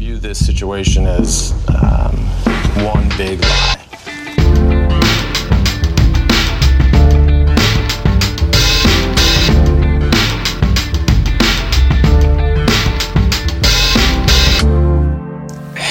view this situation as um, one big lie.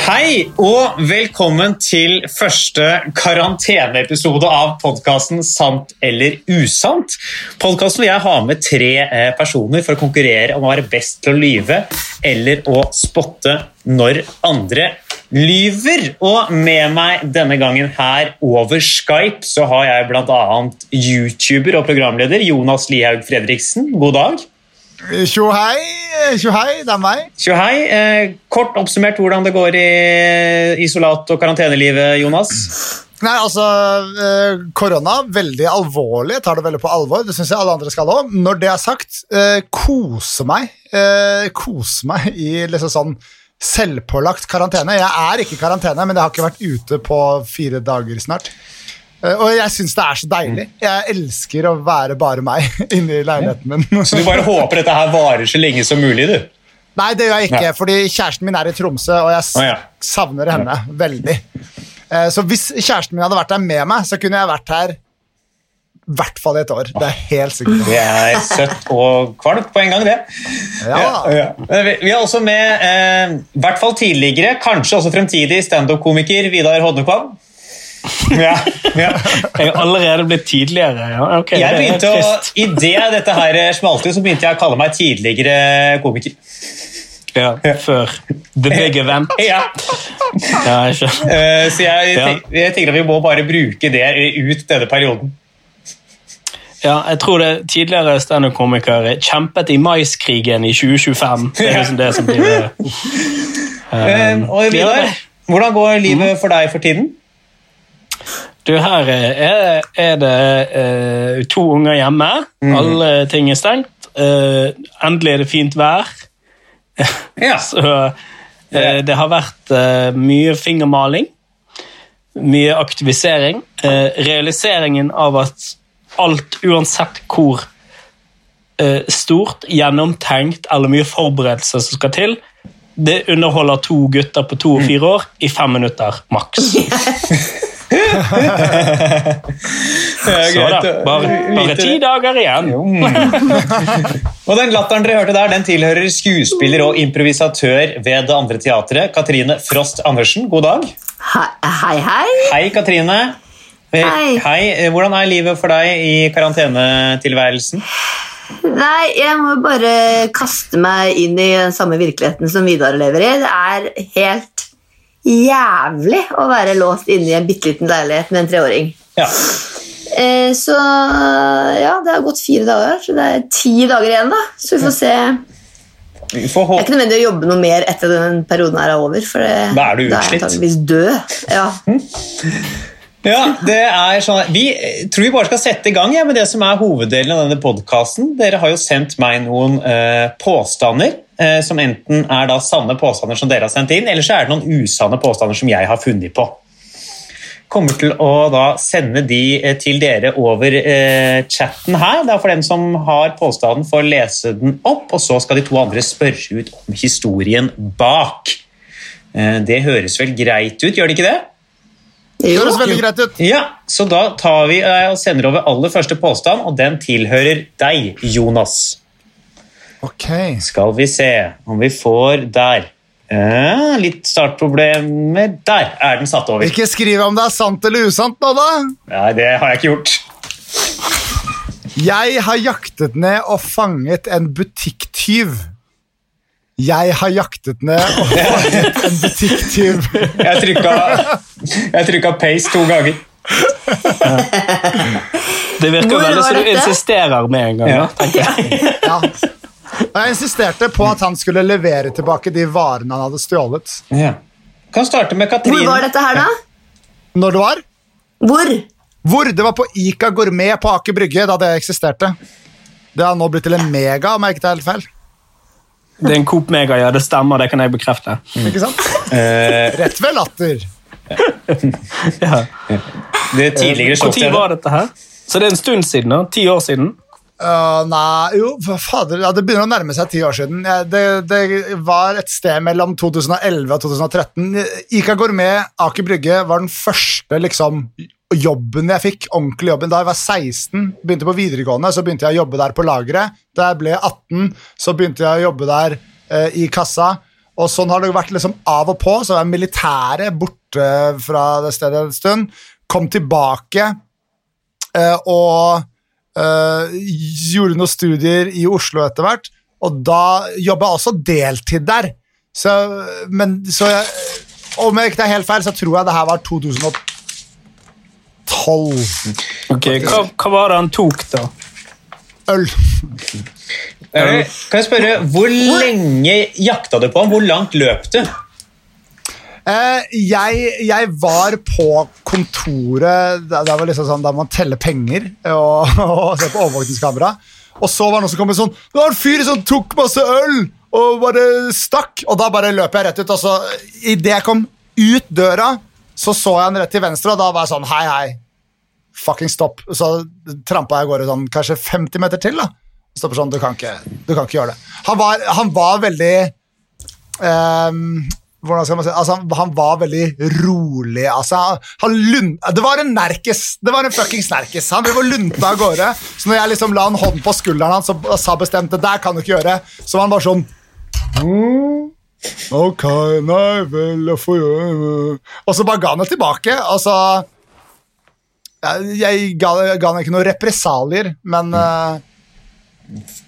Hei og velkommen til første karanteneepisode av podkasten Sant eller usant. Podkasten hvor jeg har med tre eh, personer for å konkurrere om å være best til å lyve eller å spotte når andre lyver. Og med meg denne gangen her over Skype så har jeg bl.a. YouTuber og programleder Jonas Lihaug Fredriksen. God dag. Tjo hei, det er meg. Tjo. Eh, kort oppsummert hvordan det går i isolat- og karantenelivet, Jonas? Nei, altså, eh, Korona, veldig alvorlig. Jeg tar det veldig på alvor. Det syns jeg alle andre skal òg. Når det er sagt, eh, kose meg. Eh, kose meg i liksom sånn selvpålagt karantene. Jeg er ikke i karantene, men jeg har ikke vært ute på fire dager snart. Eh, og jeg syns det er så deilig. Jeg elsker å være bare meg inni leiligheten min. Så du bare håper dette her varer så lenge som mulig, du? Nei, det gjør jeg ikke, Ja. fordi kjæresten min er i Tromsø, og jeg ja. savner henne veldig. Eh, Så hvis kjæresten min hadde vært der med meg, så kunne jeg vært her i hvert fall i et år. Det er helt sikkert. Det er søtt og kvalmt på en gang, det. Ja. Ja. Vi vi har også med eh, i hvert fall tidligere, kanskje også fremtidig standup-komiker Vidar Hodnekvam. Ja, ja. Jeg har allerede blitt tidligere. Ja. okay, Jeg det begynte å. I det dette her smalt ut, så begynte jeg å kalle meg tidligere komiker. Ja, før the big event. Ja. Ja, jeg. Eh, Så jeg, jeg tenker at vi må bare bruke det ut denne perioden. Ja, jeg tror det tidligere standup-komikere kjempet i maiskrigen i 2025. Det er liksom det som blir det. Eh, Og Vidar, hvordan går livet for deg for tiden? Du, her er, er det uh, to unger hjemme. Alle ting er stengt. Uh, endelig er det fint vær. Ja. Så uh, det har vært mye fingermaling. Mye aktivisering. Eh, realiseringen av at alt, uansett hvor eh, stort, gjennomtenkt eller mye forberedelse som skal til, det underholder to gutter på to og fire år i fem minutter maks. Så da, bare, bare ti dager igjen. Og den latteren dere hørte der, den tilhører skuespiller og improvisatør ved det andre teatret, Katrine Frost Andersen. God dag. Hei, hei. hei. Katrine. Eh, Hei. Hei. Eh, Hvordan er livet for deg i karantenetilværelsen? Nei, jeg må bare kaste meg inn i den samme virkeligheten som Vidar lever i. Det er helt jævlig å være låst inne i en bitte liten leilighet med en treåring. Ja. Eh, så ja, det har gått fire dager, så det er ti dager igjen, da. Så vi får se. Vi får Det er ikke nødvendig å jobbe noe mer etter den perioden her er over, for det, Da er du da er jeg antakeligvis død. Ja. Ja, det er sånn Vi tror vi bare skal sette i gang ja, med det som er hoveddelen av denne podkasten. Dere har jo sendt meg noen eh, påstander, eh, som enten er da sanne påstander som dere har sendt inn, eller så er det noen usanne påstander som jeg har funnet på. Kommer til å da sende de eh, til dere over eh, chatten her. Det er for den som har påstanden, får lese den opp, og så skal de to andre spørre ut om historien bak. Eh, det høres vel greit ut, gjør det ikke det? Det høres veldig greit ut. Ja, så da tar vi eh, og sender over aller første påstand, og den tilhører deg, Jonas. Ok. Skal vi se om vi får der. Eh, litt startproblemer. Der er den satt over. Ikke skriv om det er sant eller usant nå, da. Nei, det har jeg ikke gjort. Jeg har jaktet ned og fanget en butikktyv. Jeg har jaktet ned og fanget en butikktyv. Jeg trykka, jeg trykka paste to ganger. Det virker Hvor veldig som du insisterer med en gang. Ja. tenker jeg. Ja. Jeg insisterte på at han skulle levere tilbake de varene han hadde stjålet. Ja. Kan starte med Katrine. Hvor var dette her, da? Når det var? Hvor? Hvor? Det var på Ica Gourmet på Aker Brygge da det eksisterte. Det har nå blitt til en mega, om jeg ikke tar helt feil. Det er en Coop Mega, ja. Det stemmer, det kan jeg bekrefte. Ikke sant? Eh, Rett ved latter. Ja. det tidligere Når var dette her? Så det er en stund siden, da. Ti år siden. Uh, nei, jo, fader, ja, det begynner å nærme seg ti år siden. Ja, Det, det var et sted mellom 2011 og 2013. Ica Gourmet Aker Brygge var den første liksom, jobben jeg fikk. ordentlig jobben. Da jeg var 16, begynte på videregående, så begynte jeg å jobbe der på lageret. Da jeg ble 18, så begynte jeg å jobbe der eh, i kassa. Og sånn har det vært liksom av og på. Så var militæret borte fra det stedet en stund. Kom tilbake eh, og eh, gjorde noen studier i Oslo etter hvert, og da jobba jeg også deltid der. Så, men så jeg, Om jeg ikke tar helt feil, så tror jeg det her var 2012. Ok, hva, hva var det han tok, da? Øl. Eh, Kan jeg spørre, Hvor lenge jakta du på ham? Hvor langt løp du? Eh, jeg, jeg var på kontoret Det, det var liksom sånn, der man teller penger og, og ser på overvåkningskamera. Og så var det noen som kom med sånn Det var en fyr som tok masse øl og bare stakk. Og da bare løp jeg rett ut. Og så idet jeg kom ut døra, så så jeg han rett til venstre, og da var jeg sånn Hei, hei. Fucking stopp. Så trampa jeg av gårde sånn kanskje 50 meter til. da Stopper sånn, du kan ikke, du kan ikke gjøre det. Han var, han var veldig um, hvordan skal man si, altså, han, han var veldig rolig. Altså, han lund, det var en nerkes. Det var en fuckings nerkes. Han og lunta av gårde. Så når jeg liksom la en hånd på skulderen hans og sa bestemt det der kan du ikke gjøre, så var han bare sånn «Mm, Ok, nei vel, jeg får gjøre. Og så bare ga han det tilbake. Altså Jeg, jeg ga, ga han ikke noen represalier, men uh,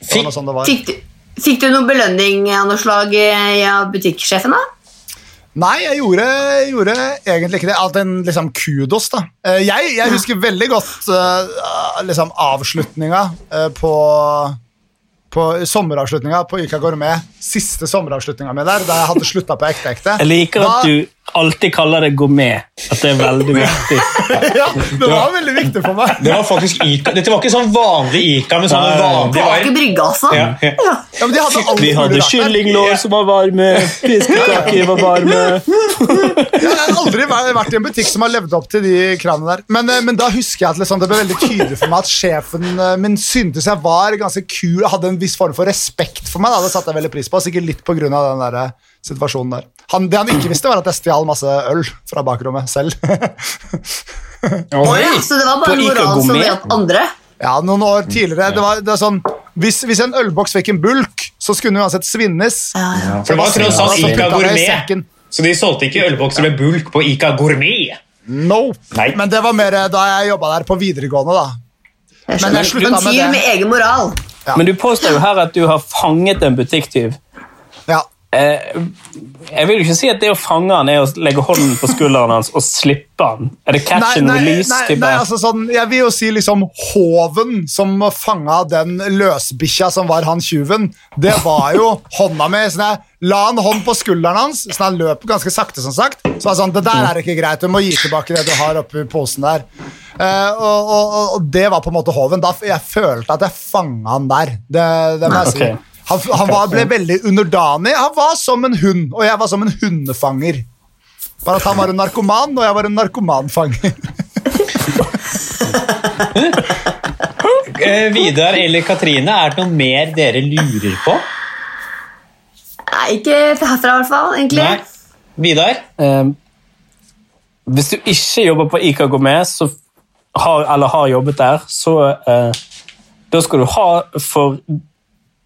Fikk, sånn. Fikk du, fikk du noen belønning av noe slag av butikksjefen, da? Nei, jeg gjorde, gjorde egentlig ikke det. Alt en liksom kudos, da. Eh, Jeg, jeg husker veldig godt uh, liksom avslutninga uh, på på sommeravslutninga på Yka Gourmet. Siste sommeravslutninga mi der, da jeg hadde slutta på Ekte ekte. Jeg liker at du alltid kaller det gourmet. At det er veldig viktig. ja, Det var veldig viktig for meg. det var faktisk Ica. Dette var ikke sånn vanlig Ica men sånn vanlig vanlige Brygge, altså. Ja, ja. Ja. Ja, men de hadde Vi hadde kyllinglår som var varme, fiskekaker var varme. Jeg har aldri vært i en butikk som har levd opp til de kravene der. Men, eh, men da husker jeg at liksom, det ble veldig tydelig for meg at sjefen eh, min syntes jeg var ganske kul, hadde en viss form for respekt for meg. Da. Det satte jeg veldig pris på, sikkert litt på grunn av den der eh, situasjonen der. Han, det han ikke visste, var at jeg stjal masse øl fra bakrommet selv. Oi, ja, så det var bare moral som hjalp andre? ja, noen år tidligere. Det var, det var sånn, hvis, hvis en ølboks fikk en bulk, så skulle den uansett svinnes. Ja, ja. For det var tross alt Så Ica Gourmet. Så de solgte ikke ølbokser med bulk på Ica Gourmet. No. Nei. Men det var mer eh, da jeg jobba der på videregående, da. Jeg Men jeg slutta med det. med egen moral. Men du påstår jo her at du har fanget en butikktyv. Ja. Eh, jeg vil jo ikke si at det å fange han er å legge hånden på skulderen hans og slippe han. Er det catch and release? nei, nei, altså sånn, jeg vil jo si liksom Hoven som fanga den løsbikkja som var han tjuven. Det var jo hånda mi. Sånn jeg la en hånd på skulderen hans, sånn han løp ganske sakte. som sagt Så var sånn, Det der er ikke greit, du må gi tilbake det du har oppi posen der. Eh, og, og, og- det var på en måte Hoven. Da, jeg følte at jeg fanga han der. Det, det må jeg si. si. Han, han var, ble veldig underdanig. Han var som en hund, og jeg var som en hundefanger. Bare at han var en narkoman, og jeg var en narkomanfanger. Eh, Vidar eller Katrine, er det noe mer dere lurer på? Nei, ikke herfra, i hvert fall. egentlig. Nei. Vidar? Eh, hvis du ikke jobber på Ica Gourmet, så har, eller har jobbet der, så eh, da skal du ha for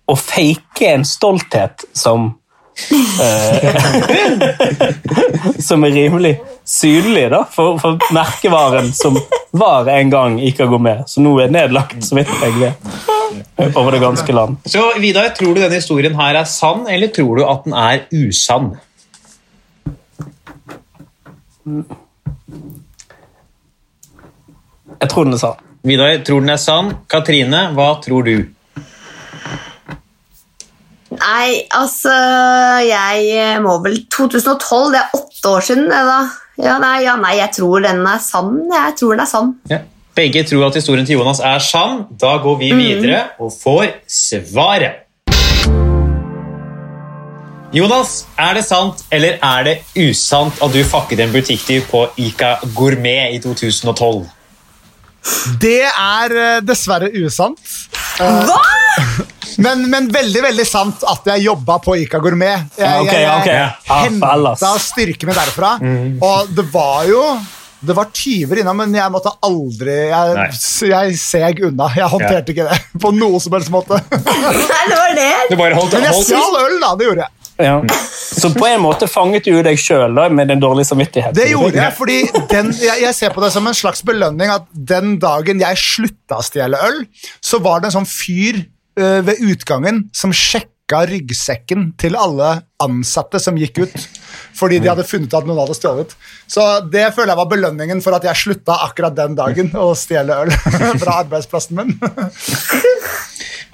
å fake en stolthet som eh, Som er rimelig synlig da, for, for merkevaren som var en gang ikke Ica med, som nå er nedlagt, så vidt jeg vet, over det ganske land. Så Vidar, Tror du denne historien her er sann, eller tror du at den er usann? Jeg tror den er sann. Vidar tror den er sann. Katrine, hva tror du? Nei, altså Jeg må vel 2012, det er åtte år siden, det da. Ja, nei, ja, nei, jeg tror den er sann. Jeg tror den er sann. Ja. Begge tror at historien til Jonas er sann. Da går vi videre og får svaret. Jonas, er det sant eller er det usant at du fakket en butikktyv på Ica Gourmet i 2012? Det er eh, dessverre usant. Hva?! Men, men veldig veldig sant at jeg jobba på Ica Gourmet. Jeg, jeg, ok. jeg henta styrken min derfra. Og det var jo det var tyver innom, men jeg måtte aldri Jeg, jeg seg unna. Jeg håndterte ikke det på noe som helst måte. Nei, det var det. Du bare holdt, Men jeg stjal øl, da. Det gjorde jeg. Ja. Så på en måte fanget du deg sjøl med den dårlige samvittigheten? Det gjorde jeg, fordi den, jeg, jeg ser på det som en slags belønning at den dagen jeg slutta å stjele øl, så var det en sånn fyr øh, ved utgangen som sjekka ryggsekken til alle ansatte som gikk ut. Fordi de hadde funnet at noen hadde stjålet. Så det føler jeg var belønningen for at jeg slutta akkurat den dagen å stjele øl fra arbeidsplassen min.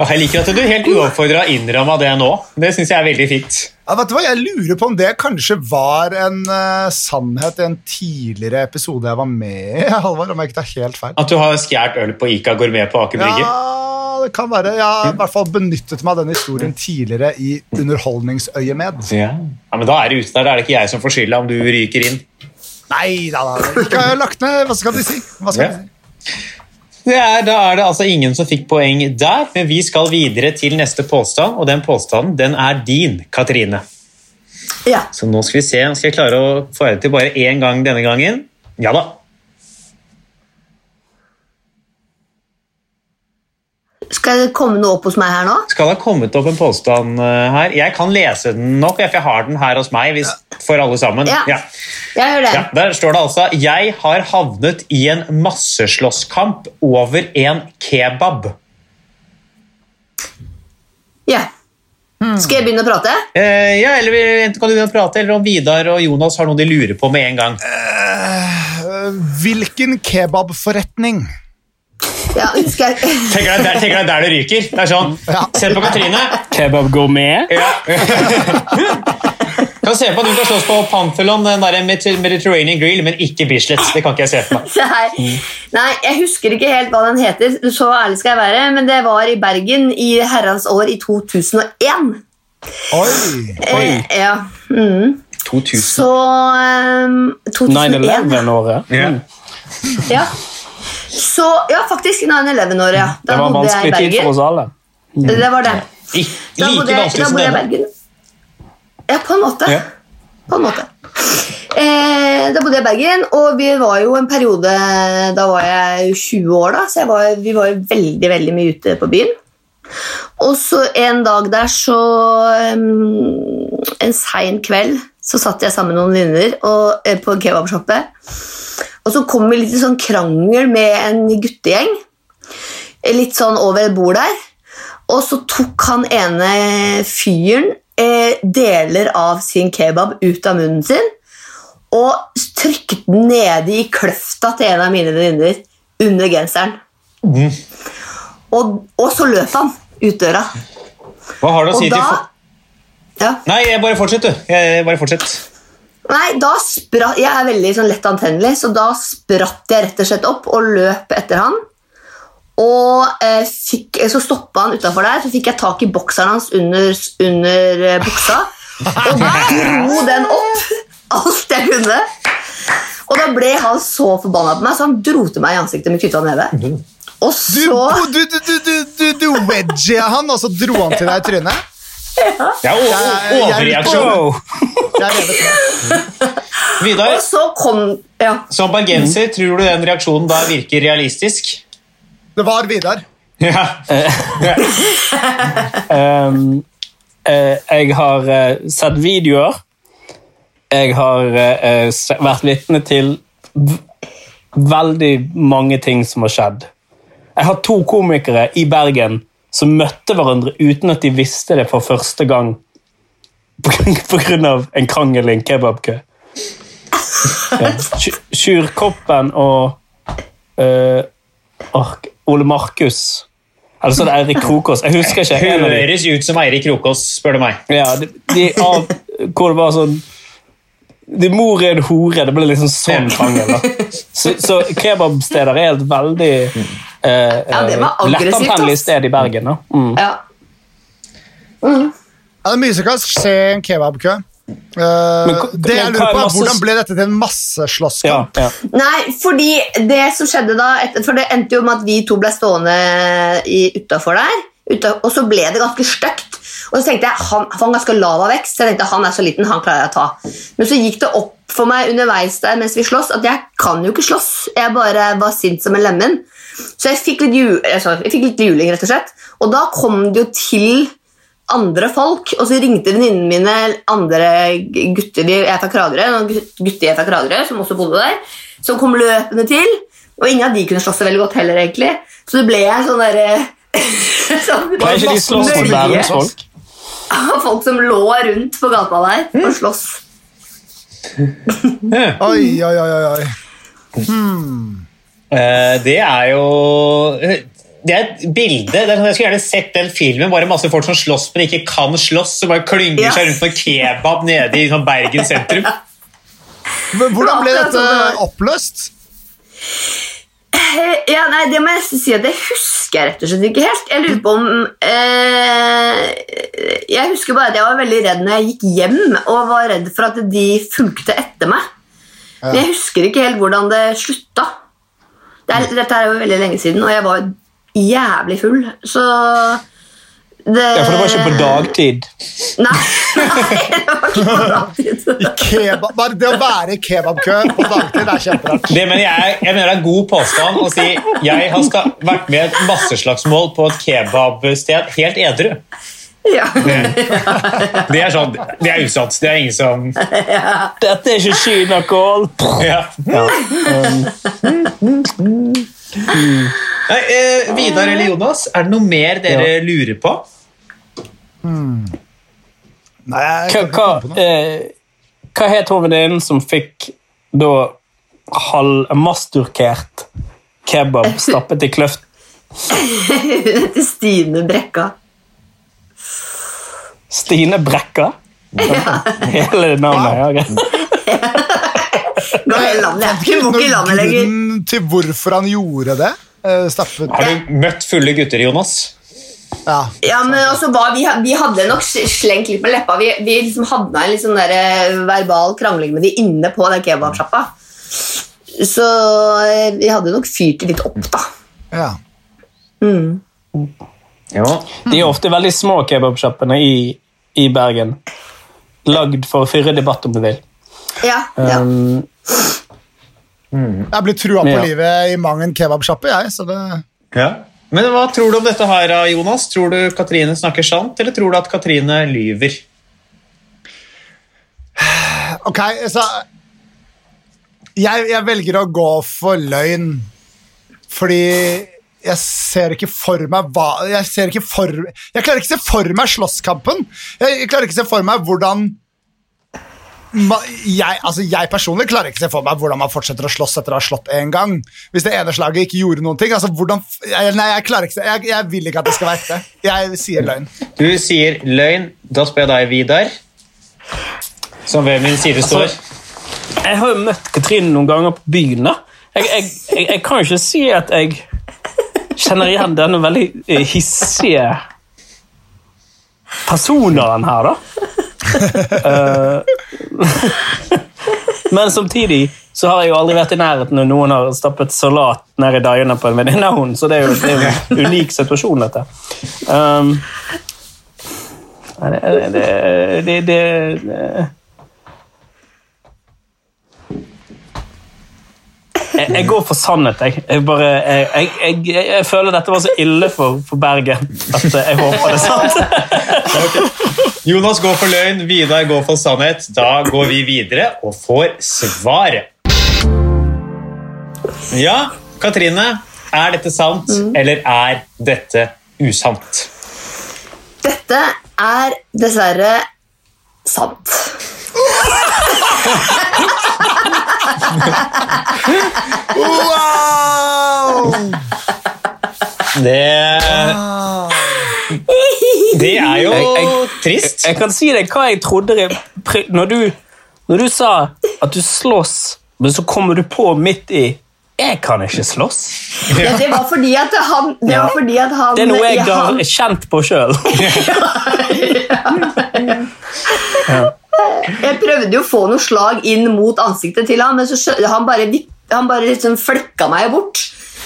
Og jeg liker at du helt uoppfordra innramma det nå. Det syns jeg er veldig fint. Ja, vet du hva, Jeg lurer på om det kanskje var en uh, sannhet i en tidligere episode jeg var med i. Halvor, om jeg ikke tar helt feil. At du har skjært øl på Ica Gourmet på Aker Brygge. Ja, det kan være. Jeg har i hvert fall benyttet meg av den historien tidligere i underholdningsøyemed. Ja. ja, men Da er det ute der. Da er det ikke jeg som får skylda om du ryker inn. Nei da, da. Ikke har jeg lagt ned. Hva skal de si? Hva skal Ja. de si? Er, da er det altså ingen som fikk poeng der, men vi skal videre til neste påstand, og den påstanden den er din, Katrine. Ja. Så nå skal vi se, skal jeg klare å få det til bare én gang denne gangen? Ja da. Skal det komme noe opp hos meg her nå? Skal det ha kommet opp en påstand eh, her? Jeg kan lese den nok, for jeg har den her hos meg hvis, for alle sammen. Ja. Ja. Jeg hører det. Ja, der står det altså Jeg har havnet i en masseslåsskamp over en kebab. Ja. Skal jeg begynne å prate? Eh, ja, eller enten kan du begynne å prate, eller om Vidar og Jonas har noe de lurer på med en gang. Hvilken kebabforretning? Ja, jeg... Tenker deg der, det ryker. Det er sånn. Ja. Se på Katrine. Kebabgourmet. Ja. kan se på at du kan slåss på Panthelon, den der Mediterranean Grill, men ikke Bislett. Det kan ikke jeg se for meg. Nei. Nei, jeg husker ikke helt hva den heter, så ærlig skal jeg være, men det var i Bergen i herrens år i 2001. Oi! Eh, ja. Mm. 2000. Så um, 2001. 9-11-året. Ja. Ja. Så, ja, faktisk 9-11-året, ja. Det var en vanskelig tid for oss alle. Det var det. I, Da like vanskelig som bodde i denne. Ja, på en måte. Ja. På en måte. Eh, da bodde jeg i Bergen, og vi var jo en periode Da var jeg 20 år, da, så var, vi var jo veldig veldig mye ute på byen. Og så en dag der så En sein kveld så satt jeg sammen med noen venninner eh, på kebabshoppet. Og så kom vi litt i sånn krangel med en guttegjeng. Litt sånn over bord der. Og så tok han ene fyren eh, deler av sin kebab ut av munnen sin og trykket den nede i kløfta til en av mine venninner under genseren. Og, og så løp han ut døra. Hva har du å Og si til for... ja. Nei, bare fortsett, du. Jeg, bare fortsett. Nei, da spratt Jeg er veldig sånn lett antennelig, så da spratt jeg rett og slett opp og løp etter han. Og eh, fikk, så stoppa han utafor der, så fikk jeg tak i bokseren hans under, under eh, buksa. Og dro den opp alt jeg kunne. Og da ble han så forbanna på meg, så han dro til meg i ansiktet med knytta neve. Og Du, så du, du, du, du, du, du wedgia han, og så dro han til deg i trynet? Ja, ja overreaksjon. Er. Vidar, Og så kom Ja. som bergenser, tror du den reaksjonen da virker realistisk? Det var Vidar. Ja. Um, eh, jeg har eh, sett videoer. Jeg har eh, vært vitne til veldig mange ting som har skjedd. Jeg har to komikere i Bergen som møtte hverandre uten at de visste det for første gang pga. en krangel i en kebabkø. Sjur Koppen og eh, åh, Ole Markus. Eller så er det Eirik Krokås. Jeg husker ikke. en av de. Høres ut som Eirik Krokås, spør du meg. Ja, de, de av, hvor det var sånn de Mor er en hore. Det ble liksom sånn krangel. Så, så kebabsteder er et veldig eh, Ja, det var aggressivt, lettantennelig sted i Bergen. da. Mm. ja. Ja, det er mye som kan skje i en kebabkø. Eh, ko- det jeg lurer er på er Hvordan ble dette til en Ja, masseslåsskamp? ja. Nei, fordi det som skjedde da For det endte jo med at vi to ble stående utafor der, og så ble det ganske stygt. Og så tenkte jeg, han, han var ganske lav av vekst, så jeg tenkte han er så liten, han klarer jeg å ta. Men så gikk det opp for meg underveis der mens vi slåss at jeg kan jo ikke slåss. Jeg bare var sint som en lemen. Så jeg fikk litt, ju altså, jeg fikk litt juling, rett og slett. Og da kom det jo til andre folk, og så ringte venninnene mine andre gutter i- fra Kragerø, gutter er fra Kragerø, som også bodde der, som kom løpende til. Og ingen av de kunne slåss så veldig godt heller, egentlig. Så det ble jeg sånn derre sånn, Kan ikke de slåss mot Bærums folk? Folk som lå rundt på gata der og slåss. Oi, oi, oi, oi, Hmm. Eh, Det er jo det er et bilde, det er sånn, Jeg skulle gjerne sett den filmen. Bare masse folk som slåss, men ikke kan slåss. Som bare klynger yes. seg rundt med kebab nede i sånn Bergen sentrum. Men Hvordan ble dette oppløst? Ja, nei, Det må jeg si at det husker jeg rett og slett ikke helt. Jeg lurer på om eh, Jeg husker bare at jeg var veldig redd når jeg gikk hjem og var redd for at de fulgte etter meg. Men jeg husker ikke helt hvordan det slutta. Det er, dette er jo veldig lenge siden, og jeg var jævlig full, så det, Ja, for det var ikke på dagtid. Nei, nei det var ikke på dagtid. Kebab, bare det å være i kebabkø på dagtid er kjemperart. Det mener jeg, jeg mener det er god påstand å si jeg har skal, vært med i et masseslagsmål på et kebabsted helt edru. Ja. Det er sånn, det er usant. Det er ingen som Dette er ikke kinakål! ja. Nei, eh, Vidar eller Jonas, er det noe mer dere lurer på? Nei, jeg Hva, kan ikke hva, på noe. eh, hva het hun venninnen som fikk da halvmasturkert kebab stappet i kløft? Hun heter Stine Brekka. Stine Brekka? Hele navnet? Ja, greit. Ga hele landet. Jeg bor ikke i landet lenger. Grunnen til hvorfor han gjorde det? Eh, Stappet Har du møtt fulle gutter, Jonas? Ja. Ja, men også var, vi, vi hadde nok slengt litt med leppa. Vi, vi liksom hadde en litt sånn der, eh, verbal krangling med de inne på den kebabsjappa. Så eh, vi hadde nok fyrt det litt opp, da. ja. Ja. De er ofte veldig små kebabsjappene i, i Bergen. Lagd for å fyre debatt, om du vil. Ja, ja. Um, Jeg blir trua på Ja. livet i mang en kebabsjappe, jeg. Så det Men hva tror du om dette her, Jonas? Tror du Katrine snakker sant, eller tror du at Katrine lyver? Ok, så jeg, jeg velger å gå for løgn, fordi jeg ser ikke for meg hva Jeg ser ikke for Jeg klarer ikke å se for meg slåsskampen. Jeg, jeg klarer ikke å se for meg hvordan jeg, altså jeg personlig klarer ikke se for meg hvordan man fortsetter å slåss etter å ha slått en gang. Hvis det ene slaget ikke gjorde noen ting. Altså, hvordan, nei, jeg klarer ikke jeg, jeg vil ikke at det skal være ekte. Jeg sier løgn. Du sier løgn. Da spør jeg deg, Vidar, som ved min side står. jeg har jo møtt Katrine noen ganger på byen. da. Jeg, jeg, jeg, jeg kan jo ikke si at jeg kjenner igjen denne veldig eh, hissige personen her, da. Eh, Men samtidig så har jeg jo aldri vært i nærheten når noen har stappet salat ned i dagene på en venninne av henne, så det er jo det er en unik situasjon, dette. Um, det, det, det, det, jeg, jeg går for sannhet, jeg. Jeg, bare, jeg, jeg, jeg, jeg føler dette var så ille for, for Bergen at jeg håper det er sant. Jonas går for løgn, Vidar går for sannhet. Da går vi videre og får svaret. Ja, Katrine. Er dette sant, eller er dette usant? Dette er dessverre sant. Wow! Det, det er jo Jeg- jeg- trist. Jeg kan si deg hva jeg trodde jeg, når, du, når du sa at du slåss, men så kommer du på midt i Jeg kan ikke slåss. Ja, det var fordi at han Det var fordi at han Det er noe jeg har han- kjent på sjøl. jeg prøvde jo å få noe slag inn mot ansiktet til han, men så han bare, han bare liksom flekka meg bort.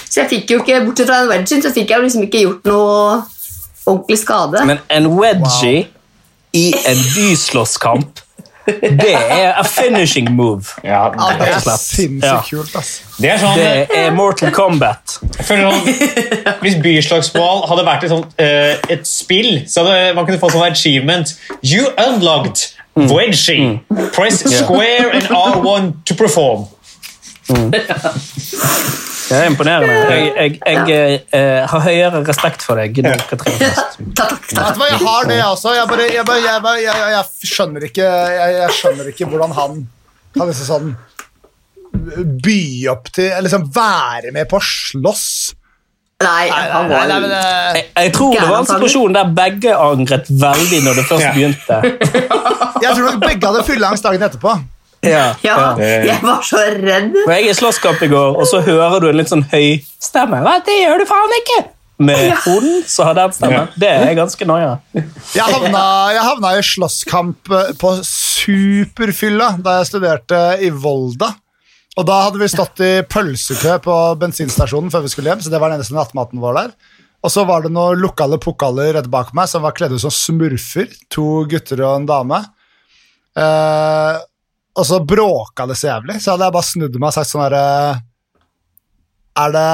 Så jeg fikk jo ikke, bortsett fra en wedgie så fikk jeg jo liksom ikke gjort noe ordentlig skade. Men en wedgie i en byslåsskamp, det er a finishing move. Ja, det er sinnssykt Ja. kult, ass. det er sånn Det er Mortal Kombat. Jeg sånn, Hvis byslagsmål hadde vært et, sånt, uh, et spill, så hadde man kunne få sånn achievement. You unlocked wedgie. Press square and R1 to perform. Det er imponerende. Jeg, jeg, jeg eh, har høyere respekt for deg nå, Katrine. Takk, takk. Jeg har det, jeg også. Jeg, bare, jeg, bare, jeg, bare, jeg, jeg, jeg, skjønner ikke, jeg, jeg skjønner ikke hvordan han kan liksom sånn by opp til Liksom være med på å slåss. Nei, han Nei, var nei, nei, eh, Jeg, jeg tror det var en situasjon der begge angret veldig når det først Ja. begynte. Jeg tror nok begge hadde fylleangst dagen etterpå. Ja, Ja, jeg var så redd. Og jeg er i slåsskamp i går, og så hører du en litt sånn høy stemme. Hva, det gjør du faen ikke! Med hun så har den stemmen. Det er ganske nøye. Jeg havna, jeg havna i slåsskamp på superfylla da jeg studerte i Volda. Og da hadde vi stått i pølsekø på bensinstasjonen før vi skulle hjem, så det var den eneste nattmaten vår der. Og så var det noen lokale pokaler rett bak meg som var kledd ut som smurfer. To gutter og en dame. Eh, og så bråka det så jævlig, så hadde jeg bare snudd meg og sagt sånn herre Er det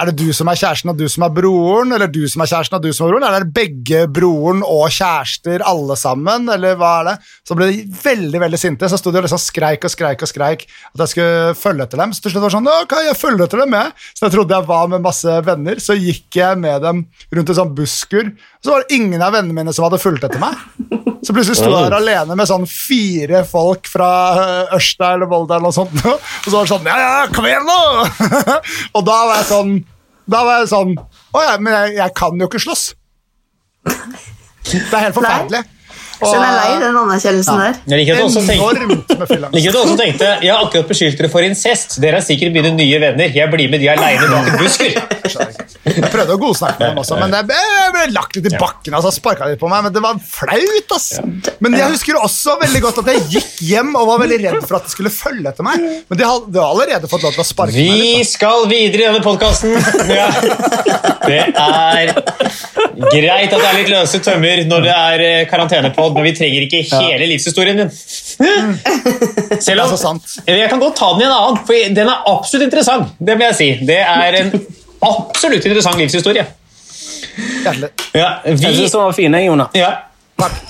er det du som er kjæresten og du som er broren, eller du som er kjæresten og du som er broren? Eller er det begge broren og kjærester alle sammen, eller hva er det? Så ble de veldig veldig sinte, så sto de og liksom skreik og skreik og skreik at jeg skulle følge etter dem. Så til slutt var det sånn, ok, jeg følger etter dem, jeg. Så jeg trodde jeg var med masse venner, så gikk jeg med dem rundt en sånn busskur, og så var det ingen av vennene mine som hadde fulgt etter meg. Så plutselig sto jeg der alene med sånn fire folk fra øh, Ørsta eller Volda eller noe sånt, og så var det sånn, ja, ja, kom igjen nå! og da var jeg sånn, da var jeg sånn, åja, men jeg, jeg kan jo ikke slåss. Det er helt forferdelig. Så jeg er lei den anerkjennelsen der. Jeg liker at du også tenkte, også tenkte Jeg har akkurat beskyldt dere for incest. Dere er sikkert mine nye venner. Jeg blir med de aleine bak en busker. Jeg prøvde å godsnakke med dem også, men jeg ble, lagt litt i bakken. Altså, sparket litt på meg, men det var flaut. ass. Men jeg husker også veldig godt at jeg gikk hjem og var veldig redd for at de skulle følge etter meg. Men de hadde allerede fått lov til å sparke meg Vi skal videre i denne podkasten. Ja. Det er greit at det er litt løse tømmer når det er karantene karantenepod, men vi trenger ikke hele livshistorien din. Selv Det er om så sant. Jeg kan godt ta den i en annen, for den er absolutt interessant. Det vil jeg si. Det er en absolutt interessant livshistorie. Ja, vi... Jeg syns den var fin, jeg, Jonas. ja,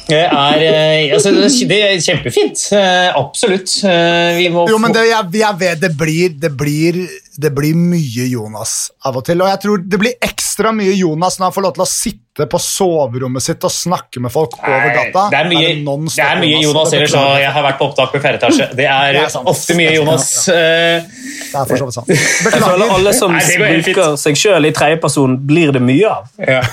det er, eh, altså, det er kjempefint. Eh, Absolutt. Eh, Vi må Jo, men det, jeg, jeg vet, det, blir, det, blir, det blir mye Jonas av og til. Og jeg tror det blir ekstra mye Jonas når han får lov til å sitte på soverommet sitt og snakke med folk over gata. Det er mye, non-stop det er mye Jonas ellers. og jeg. Har vært på opptak på fjerde etasje. Det er, Det er ofte mye Jonas. Det er for så vidt sant. Jeg føler alle som Nei, bruker seg sjøl i tredjeperson, blir det mye av. ja.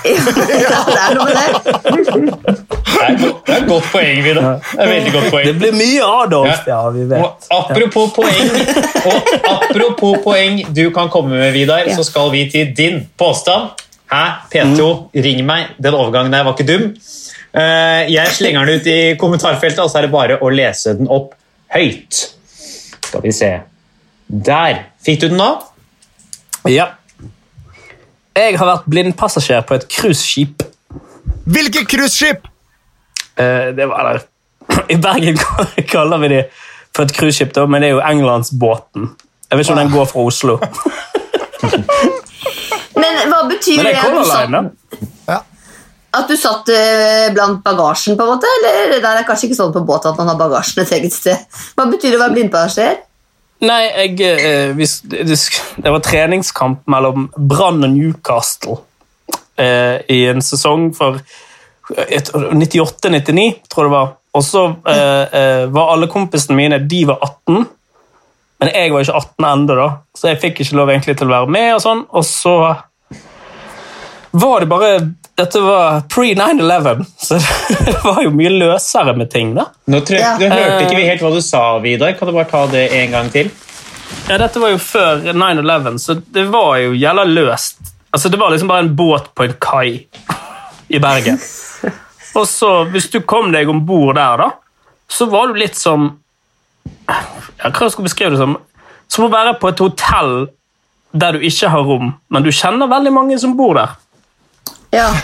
Ja, det er noe med det. Det er et godt- poeng, Vidar. Det er et veldig godt Det blir mye Adolf, ja, vi Og vet. apropos poeng, og apropos poeng du kan komme med, Vidar, så skal vi til din påstand. Hæ? P2, ring meg. Den overgangen der var ikke dum. Eh, Jeg slenger den ut i kommentarfeltet, og så er det bare å lese den opp høyt. Skal vi se. Der. Fikk du den nå? Ja. Jeg har vært blindpassasjer på et cruiseskip. Hvilket cruiseskip? Eh, Det var der. I Bergen kaller vi det for et cruiseskip, men det er jo Englandsbåten. Jeg vet ikke om den går fra Oslo. Men hva betyr Men det at du satt, Ja. at du satt blant bagasjen, på en måte? Eller det er kanskje ikke sånn på båt at man har bagasjen et eget sted. Hva betyr det å være blindpassasjer? Nei, jeg, eh, det var treningskamp mellom Brann og Newcastle eh, i en sesong for 98-99, tror jeg det var. Og så eh, eh, var alle kompisene mine de var 18, men jeg var ikke 18 ennå, da, så jeg fikk ikke lov egentlig til å være med. Og sånn, og så var det bare Dette var pre-9-11, så det var jo mye løsere med ting. da. Nå tror jeg, Ja. Hørte ikke vi helt hva du sa, Vidar. Kan du bare ta det en gang til? Ja, dette var jo før 9-11, så det var jo jævla løst. Altså, Det var liksom bare en båt på en kai i Bergen. Og så, hvis du kom deg om bord der, da, så var du litt som ja, Hva skal jeg beskrive det som? Som å være på et hotell der du ikke har rom, men du kjenner veldig mange som bor der. Ja.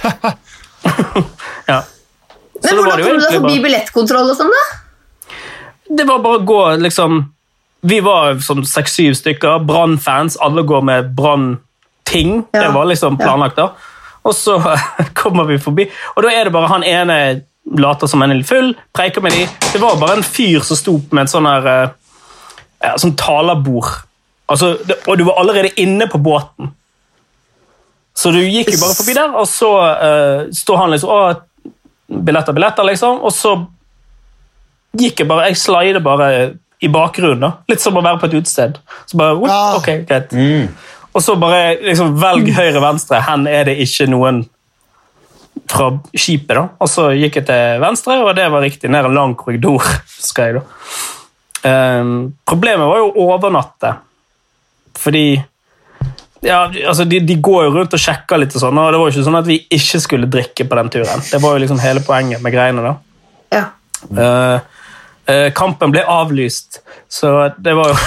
Ja. Men da hvordan kom du deg forbi billettkontroll og sånn, da? Det var bare å gå, liksom Vi var som seks-syv stykker, Brann-fans. Alle går med Brann-ting. Ja. Det var liksom planlagt, da. Og så kommer vi forbi, og da er det bare han ene later som han er litt full, preiker med de. Det var bare en fyr som sto med et sånn her eh, ja, sånn talerbord. Altså, det, og du var allerede inne på båten. Så du gikk jo bare forbi der, og så uh, står han liksom og billetter, billetter, liksom. Og så gikk jeg bare Jeg slider bare i bakgrunnen. da. Litt som å være på et utested. Så bare, whoop, Ja. ok, greit. Og så bare liksom, velg høyre-venstre. Hen er det ikke noen fra skipet. da. Og så gikk jeg til venstre, og det var riktig. Ned en lang korridor. skal jeg da. Um, problemet var jo å overnatte. Fordi ja, altså de, de går jo rundt og sjekker litt, og sånn, og det var jo ikke sånn at vi ikke skulle drikke på den turen. Det var jo liksom hele poenget med greiene. da. Ja. Uh, uh, kampen ble avlyst, så det var jo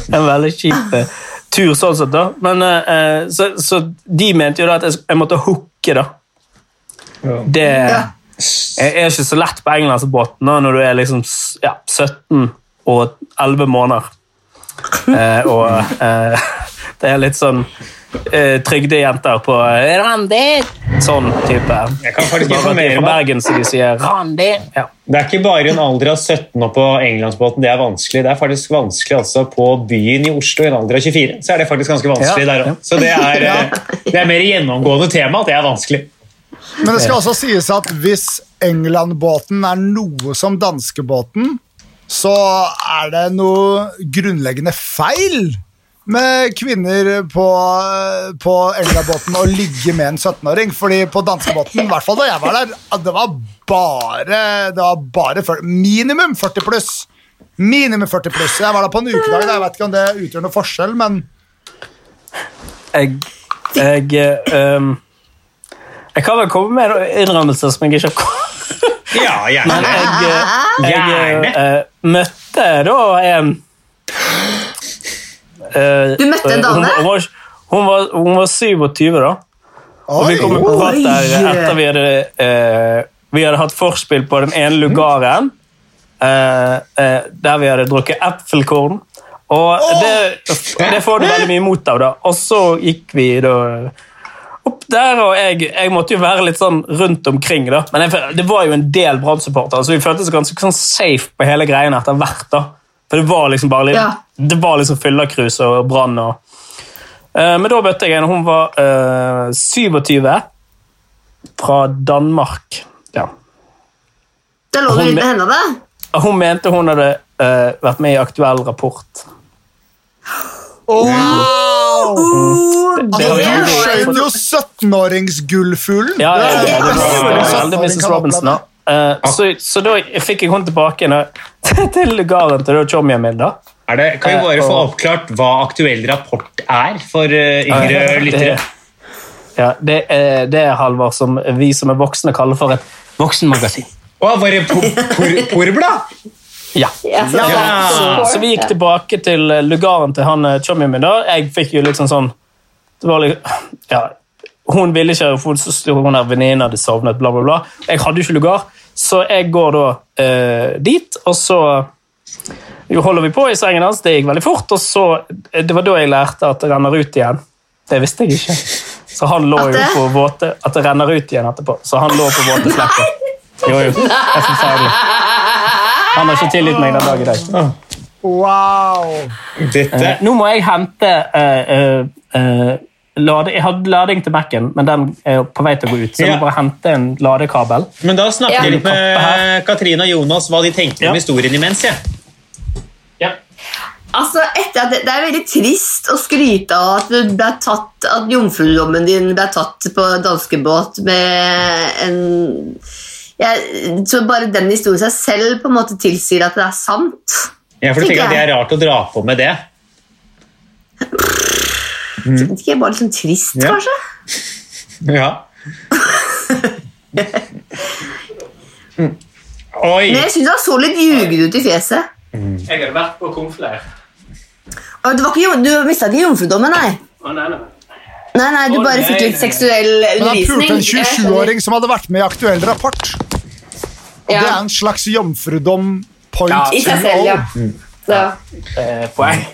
En veldig kjip eh, tur, sånn sett. da. Men, uh, så, så de mente jo da at jeg, jeg måtte hooke, da. Det Ja. er er ikke så lett på englandsbåten når du er liksom ja, 17 og 11 måneder. Uh, og uh, det er litt sånn eh, trygdejenter på eh, Randi! Sånn type. Jeg kan faktisk informere er fra Bergen, så de sier Randi. Ja. det er ikke bare en alder av 17 år på Englandsbåten det er vanskelig. Det er faktisk vanskelig altså, på byen i Oslo i en alder av 24. Så er det faktisk ganske vanskelig Ja, der òg. Så det er, eh, det er mer gjennomgående tema at det er vanskelig. Men det skal også sies at hvis England-båten er noe som danskebåten, så er det noe grunnleggende feil med kvinner på, på Elgabotn og ligge med en 17-åring. Fordi på danskebåten, i hvert fall da jeg var der, det var bare, det var bare 40, minimum 40 pluss. Minimum 40 pluss. Jeg var der på en ukedag, jeg vet ikke om det utgjør noe forskjell, men Jeg, jeg, um, jeg kan vel komme med en innrømmelse som jeg ikke har kommet Ja, gjerne. Men jeg, jeg, jeg Gjerne. eh, møtte da en eh, Du møtte en eh, dame? Hun, var- hun, var, hun, var, hun var 27, da. Og vi kom på prat der etter vi hadde, eh, vi hadde hatt forspill på den ene lugaren. eh, eh, der vi hadde drukket eplekorn. Og det, det får du veldig mye imot av. da. Og så gikk vi da opp der, og jeg, jeg måtte jo være litt sånn rundt omkring. da. Men jeg, det var jo en del Brann-supportere, så vi følte oss ganske sånn safe på hele greiene etter hvert. da. For det var liksom bare litt, Ja. det var liksom fyllekrus og brann. og uh, Men da møtte jeg en. Hun var uh, 27, fra Danmark. Ja. Da lå du litt med- henne, da? Hun mente hun hadde uh, vært med i Aktuell rapport. Wow! Det har vi Du aldri- skjøt jo 17-åringsgullfuglen. Ja, ja, ja, Det er det det var det veldig 17-åring Mrs. kan Robinson. Eh, så, så da fikk jeg henne tilbake til lugaren til chommien min. da. Er det, kan vi bare Eh, få oppklart hva aktuell rapport er for uh, yngre lyttere? Det, ja, det er, det er Halvard, som vi som er voksne kaller for et voksenmagasin. Å, var det por por porblad? Ja. Ja, så, Ja. Så, så vi gikk tilbake til eh, lugaren til han eh, chommien min. da. Jeg fikk jo liksom sånn det var litt, ja, Hun ville ikke, for hun er venninnen hadde sovnet, bla, bla, bla. Jeg hadde jo ikke lugar, så jeg går da eh, dit, og så jo holder vi på i sengen hans. Det gikk veldig fort, og så Det var da jeg lærte at det renner ut igjen. Det visste jeg ikke. Så han lå jo på våte At det renner ut igjen etterpå. Så han lå på våte flekker. Jo, jo. Det er forferdelig. Han har ikke tilgitt meg den dag i dag. Wow! Dette Eh, Nå må jeg hente eh, eh, eh, lade, Jeg hadde lading til Mac-en, men den er på vei til å gå ut. Så jeg Ja. må bare hente en ladekabel. Men da snakker Ja. jeg litt med Katrine og Jonas hva de tenkte Ja. om historien imens. Ja. Ja. Altså, etter at det, det er veldig trist å skryte av at, du ble tatt, at jomfrudommen din ble tatt på danskebåt med en jeg tror bare den historien seg selv på en måte tilsier at det er sant. Ja, for du Tenker tenker at det er rart å dra på med det? Det ikke bare litt sånn trist, Ja. kanskje? Ja. Oi! Men jeg syns han så litt ljugen ut i fjeset. Jeg hadde vært på konfleir. Du, ikke, du mista ikke jomfrudommen, nei? Å, nei, nei. Nei, nei, du bare nei, fikk litt nei. seksuell Men han undervisning. pulte en 27-åring som hadde vært med i aktuell rapport. Og Ja. Det er en slags jomfrudom point Ja, I seg selv, ja. oh. Så. Eh, poeng.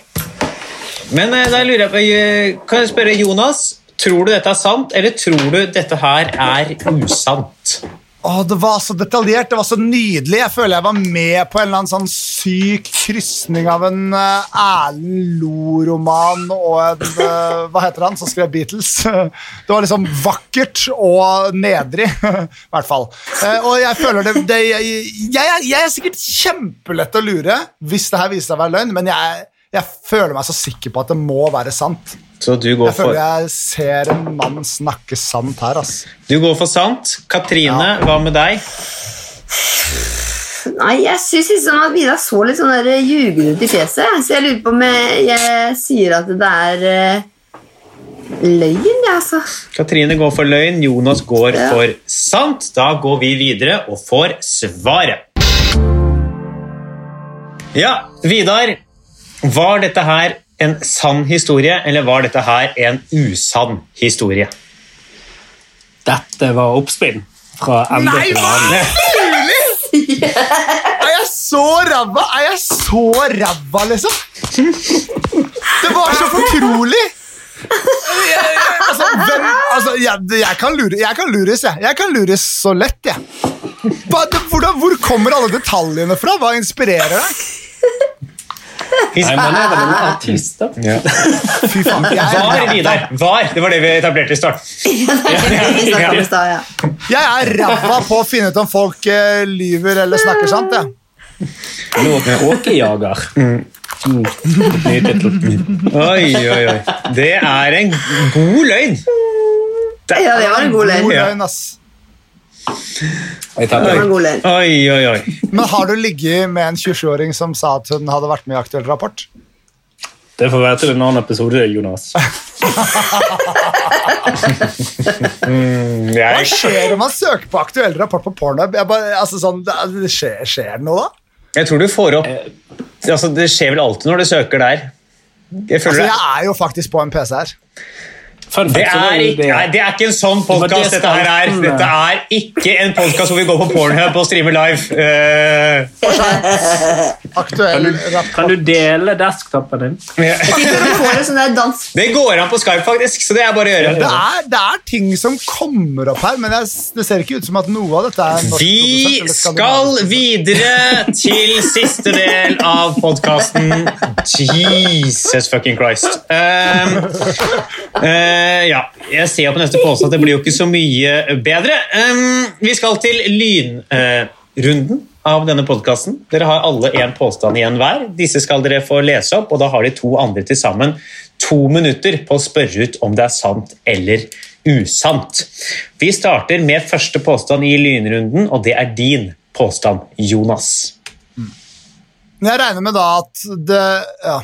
Men eh, da lurer jeg på, eh, kan jeg spørre Jonas, tror du dette er sant, eller tror du dette her er usant? Åh, det var så detaljert, det var så nydelig. Jeg føler jeg var med på en eller annen sånn syk krysning av en uh, Erlend Loe-roman og en uh, Hva heter han som skrev Beatles? Det var liksom vakkert og nedrig, i hvert fall. Uh, og jeg føler det, det jeg, jeg, er- jeg er sikkert kjempelett å lure hvis det her viser seg å være løgn, men jeg, jeg føler meg så sikker på at det må være sant. Så du går Jeg føler for, jeg ser en mann snakke sant her, ass. du går for sant. Katrine, hva med deg? Nei, jeg syns liksom at Vidar så litt sånn der ljugen ut i fjeset. Så jeg lurer på om jeg, jeg sier at det er eh, løgn, jeg, altså. Katrine går for løgn, Jonas går Ja. for sant. Da går vi videre og får svaret. Ja, Vidar. Var dette her en sann historie, eller var dette her en usann historie? Dette var oppspinn fra ende Nei, til annen. Er jeg så ræva? Er jeg så ræva, liksom? Det var så fortrolig! Jeg, jeg, altså, hvem, altså, jeg, jeg, kan lure, jeg kan lures, jeg. Jeg kan lures så lett, jeg. Hvordan, hvor kommer alle detaljene fra? Hva inspirerer deg? Nei, man er vel en artist, da. Fy faen. Var, Vidar. Var. Det var det vi etablerte i det ja. jeg er ræva på å finne ut om folk eh, lyver eller snakker sant. Jeg. Åkejager. Mm. Ny tittel. Oi, oi, oi. Det er en god løgn. Ja, det var en god løgn. God løgn, ass. Oi, oi, oi. Men har du ligget med en 27-åring som sa at hun hadde vært med i Aktuell rapport? Det får være til en annen episode, Jonas. Mm, Hva skjer om man søker på Aktuell rapport på Pornhub? Bare, altså, sånn, det, det skjer, skjer det noe, da? jeg tror du får opp altså, Det skjer vel alltid når du søker der. Jeg føler Altså, jeg er jo faktisk på en PC her. Fun det, er ikke, nei, det er ikke en sånn podkast. Dette, her er. dette er ikke en podkast hvor vi går på Pornhub og streamer live. Uh. Aktuell Kan du, kan du dele desktopen din? Dans. det går an på Skype, faktisk, så det er bare å Det gjøre. er, det er ting som kommer opp her, men jeg, det ser ikke ut som at noe av dette er Vi skal videre til siste del av podkasten. Jesus fucking Christ. Um, eh, ja, jeg ser jo på neste påstand at det blir jo ikke så mye bedre. Vi skal til lynrunden av denne podkasten. Dere har alle én påstand igjen hver. Disse skal dere få lese opp, og da har de to andre til sammen to minutter på å spørre ut om det er sant eller usant. Vi starter med første påstand i lynrunden, og det er din påstand, Jonas. Jeg regner med da at det ja.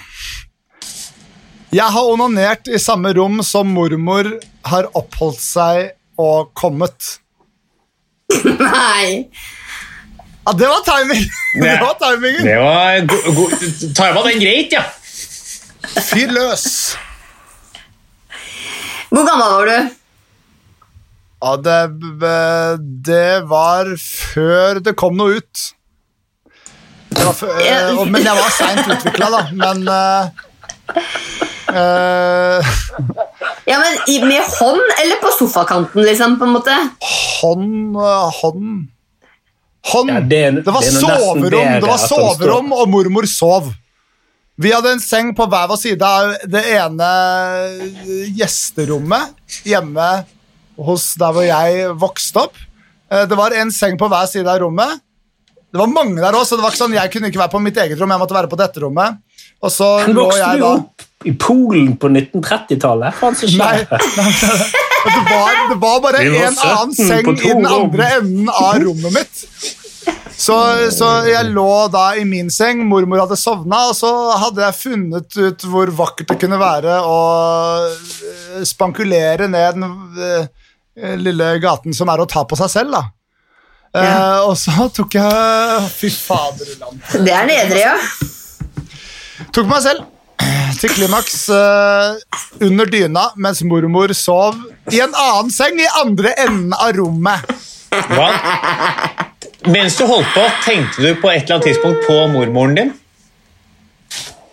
Jeg har onanert i samme rom som mormor har oppholdt seg og kommet. Nei. Ja, det var timing! Det var timingen. Det var man den greit, ja? Fyr løs. Hvor gammel var du? Ja, det, det var før det kom noe ut. Det var før, eh, men jeg var seint utvikla, da. Men eh, Ja, men Med hånd eller på sofakanten, liksom? på en måte? Hånd eh, Hånd Hånd. Ja, det det var det er soverom, bedre det var soverom og mormor sov. Vi hadde en seng på hver vår side av det ene gjesterommet hjemme hos der hvor jeg vokste opp. Eh, Det var en seng på hver side av rommet. Det var mange der også, så det var ikke sånn, jeg kunne ikke være på mitt eget rom, jeg måtte være på dette rommet. Og så Men lå jeg da i Polen på 1930-tallet? Hva er det Nei, det var, det var bare var en annen seng i den andre enden av rommet mitt. Så, så jeg lå da i min seng, mormor hadde sovna, og så hadde jeg funnet ut hvor vakkert det kunne være å eh, spankulere ned den eh, lille gaten som er å ta på seg selv. da. Eh, og så tok jeg Fy fader, land. Det er nedre, ja. Tok meg selv til klimaks uh, under dyna mens mormor sov i en annen seng i andre enden av rommet. Hva? Mens du holdt på, tenkte du på et eller annet tidspunkt på mormoren din?